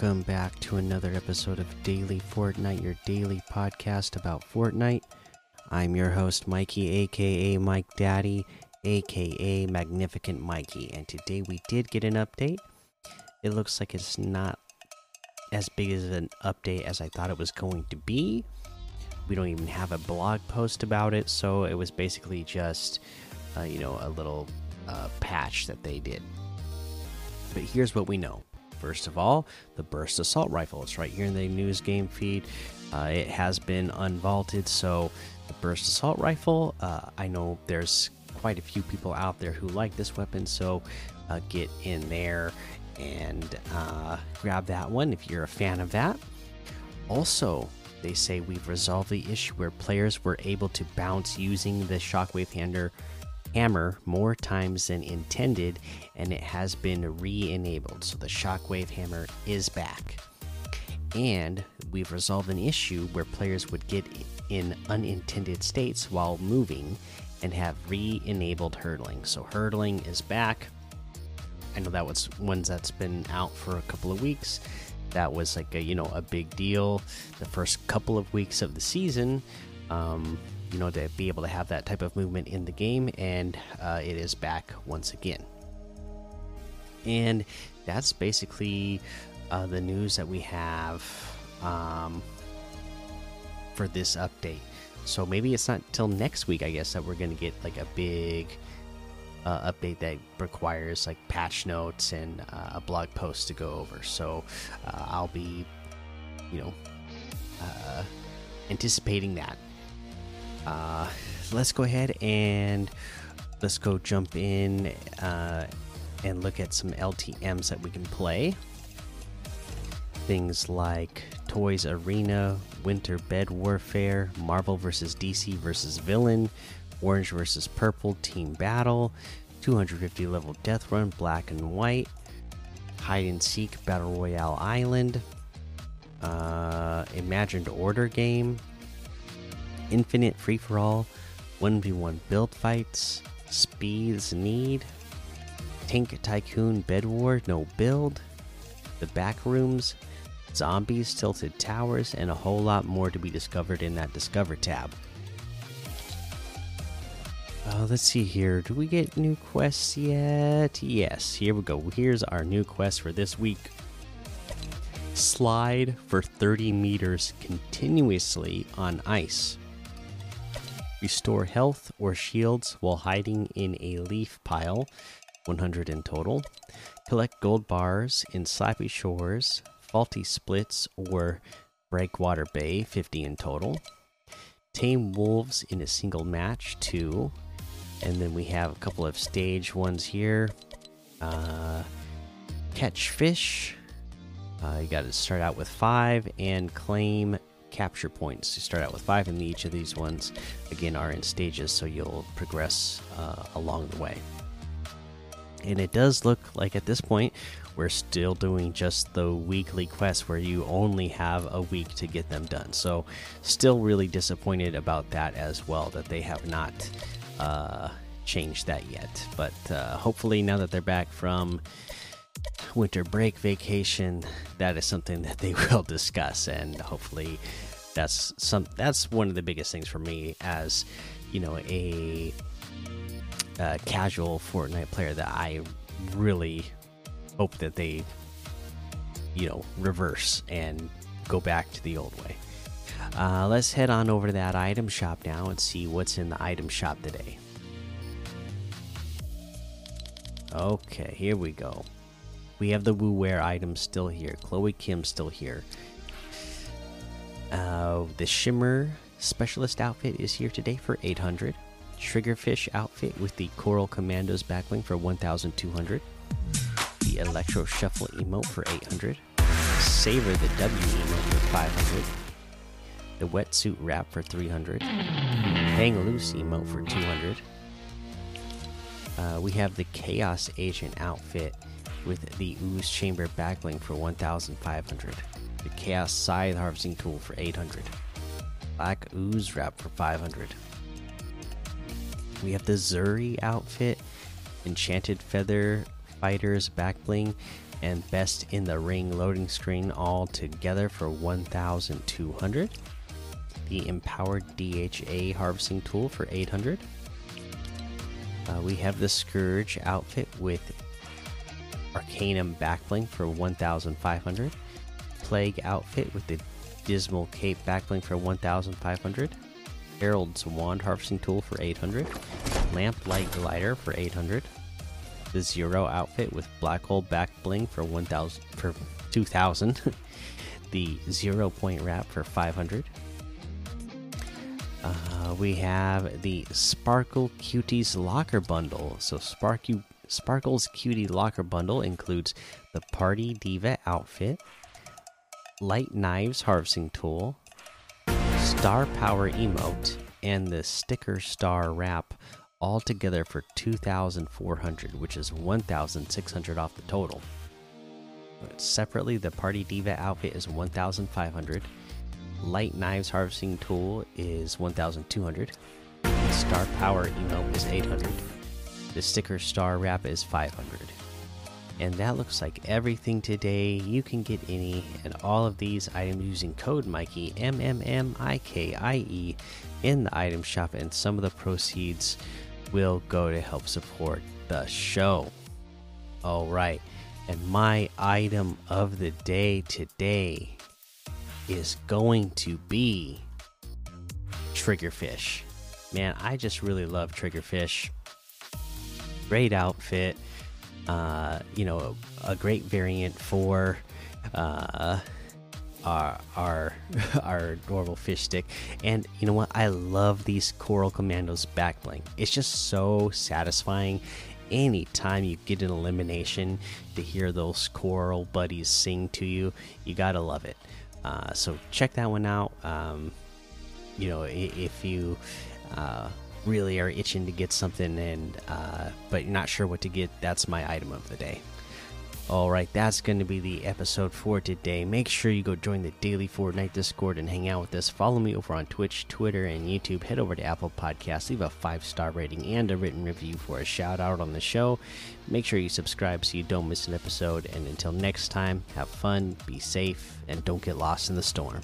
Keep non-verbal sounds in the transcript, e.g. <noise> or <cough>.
welcome back to another episode of Daily Fortnite, your daily podcast about Fortnite. I'm your host, Mikey, aka Mike Daddy, aka Magnificent Mikey, and today we did get an update. It looks like it's not as big as an update as I thought it was going to be. We don't even have a blog post about it, so it was basically just, uh, you know, a little uh, patch that they did. But here's what we know. First of all, the burst assault rifle. It's right here in the news game feed. Uh, it has been unvaulted, so the burst assault rifle. Uh, I know there's quite a few people out there who like this weapon, so uh, get in there and uh, grab that one if you're a fan of that. Also, they say we've resolved the issue where players were able to bounce using the shockwave hander hammer more times than intended and it has been re-enabled. So the shockwave hammer is back. And we've resolved an issue where players would get in unintended states while moving and have re-enabled hurdling. So hurdling is back. I know that was ones that's been out for a couple of weeks. That was like a you know a big deal. The first couple of weeks of the season um, you know to be able to have that type of movement in the game and uh, it is back once again. And that's basically uh, the news that we have um, for this update. So maybe it's not till next week i guess that we're gonna get like a big uh, update that requires like patch notes and uh, a blog post to go over. So uh, i'll be you know uh, anticipating that uh, let's go ahead and let's go jump in uh, and look at some LTMs that we can play. Things like Toys Arena, Winter Bed Warfare, Marvel vs. DC vs. Villain, Orange vs. Purple Team Battle, 250 level Death Run Black and White, Hide and Seek Battle Royale Island, uh, Imagined Order Game, Infinite Free for All, 1v1 Build Fights, Speeds Need, Tank Tycoon Bed War No Build, The Back Rooms, Zombies Tilted Towers, and a whole lot more to be discovered in that Discover tab. Uh, let's see here. Do we get new quests yet? Yes, here we go. Here's our new quest for this week Slide for 30 meters continuously on ice. Restore health or shields while hiding in a leaf pile, 100 in total. Collect gold bars in Slappy Shores, Faulty Splits, or Breakwater Bay, 50 in total. Tame wolves in a single match, 2. And then we have a couple of stage ones here. Uh, catch fish. Uh, you got to start out with 5 and claim capture points. You start out with five, and each of these ones, again, are in stages, so you'll progress uh, along the way. And it does look like at this point, we're still doing just the weekly quests where you only have a week to get them done. So, still really disappointed about that as well, that they have not uh, changed that yet. But uh, hopefully, now that they're back from winter break vacation that is something that they <laughs> will discuss and hopefully that's some that's one of the biggest things for me as you know a, a casual Fortnite player that I really hope that they you know reverse and go back to the old way. Uh, let's head on over to that item shop now and see what's in the item shop today. Okay, here we go. We have the Wu Wear items still here. Chloe Kim still here. Uh, the Shimmer Specialist outfit is here today for 800. Triggerfish outfit with the Coral Commandos backbling for 1,200. The Electro Shuffle emote for 800. Savor the W emote for 500. The Wetsuit wrap for 300. Hang Loose emote for 200. Uh, we have the Chaos Agent outfit with the Ooze Chamber backbling for 1,500. The Chaos Scythe Harvesting Tool for 800. Black Ooze Wrap for 500. We have the Zuri outfit, Enchanted Feather Fighters backbling and best in the ring loading screen all together for 1200 the empowered dha harvesting tool for 800 uh, we have the scourge outfit with arcanum backbling for 1500 plague outfit with the dismal cape backbling for 1500 herald's wand harvesting tool for 800 lamplight glider for 800 the zero outfit with black hole back bling for 1000 for 2000 <laughs> the zero point wrap for 500 uh, we have the sparkle cuties locker bundle. So sparky sparkle's cutie locker bundle includes the party diva outfit light knives harvesting tool star power emote and the sticker star wrap all together for 2400 which is 1600 off the total. But separately the party diva outfit is 1500 light knives harvesting tool is 1200 star power emote is 800 the sticker star wrap is 500 and that looks like everything today you can get any and all of these items using code mikey m m m i k i e in the item shop and some of the proceeds will go to help support the show. All right. And my item of the day today is going to be Triggerfish. Man, I just really love Triggerfish. Great outfit. Uh, you know, a, great variant for uh our our <laughs> our normal fish stick. And you know what? I love these coral commandos back bling. It's just so satisfying. Anytime you get an elimination to hear those coral buddies sing to you you gotta love it. Uh, so check that one out. Um, you know if you uh, really are itching to get something and uh, but you're not sure what to get that's my item of the day all right, that's going to be the episode for today. Make sure you go join the daily Fortnite Discord and hang out with us. Follow me over on Twitch, Twitter, and YouTube. Head over to Apple Podcasts, leave a five star rating and a written review for a shout out on the show. Make sure you subscribe so you don't miss an episode. And until next time, have fun, be safe, and don't get lost in the storm.